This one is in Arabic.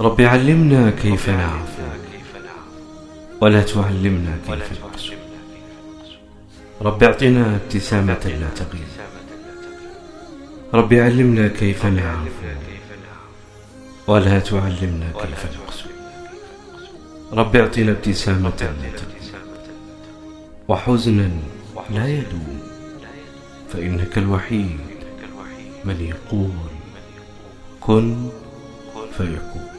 رب علمنا كيف نعفو ولا تعلمنا كيف نقسو نعم. رب اعطنا ابتسامة لا تغيب رب علمنا كيف نعفو ولا تعلمنا كيف نقسو رب اعطنا ابتسامة لا تغيب وحزنا لا يدوم. فإنك الوحيد من يقول كن فيكون.